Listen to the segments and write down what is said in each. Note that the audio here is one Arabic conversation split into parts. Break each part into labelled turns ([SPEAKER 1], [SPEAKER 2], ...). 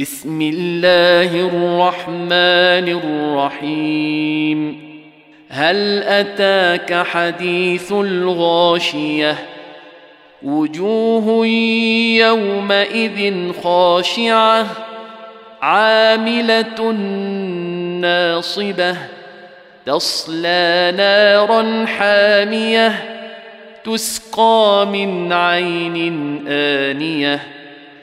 [SPEAKER 1] بسم الله الرحمن الرحيم. هل أتاك حديث الغاشية؟ وجوه يومئذ خاشعة عاملة ناصبة تصلى نارا حامية تسقى من عين آنية.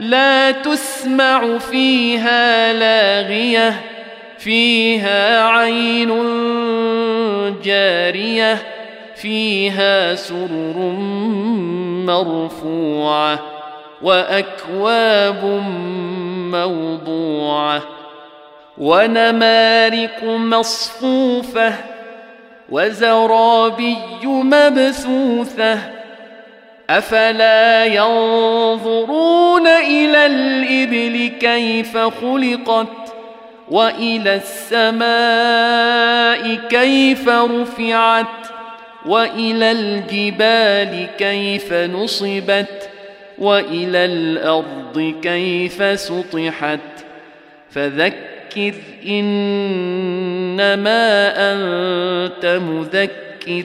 [SPEAKER 1] لا تسمع فيها لاغية فيها عين جارية فيها سرر مرفوعة وأكواب موضوعة ونمارق مصفوفة وزرابي مبثوثة افلا ينظرون إلى الابل كيف خلقت والى السماء كيف رفعت والى الجبال كيف نصبت والى الأرض كيف سطحت فذكر انما انت مذكر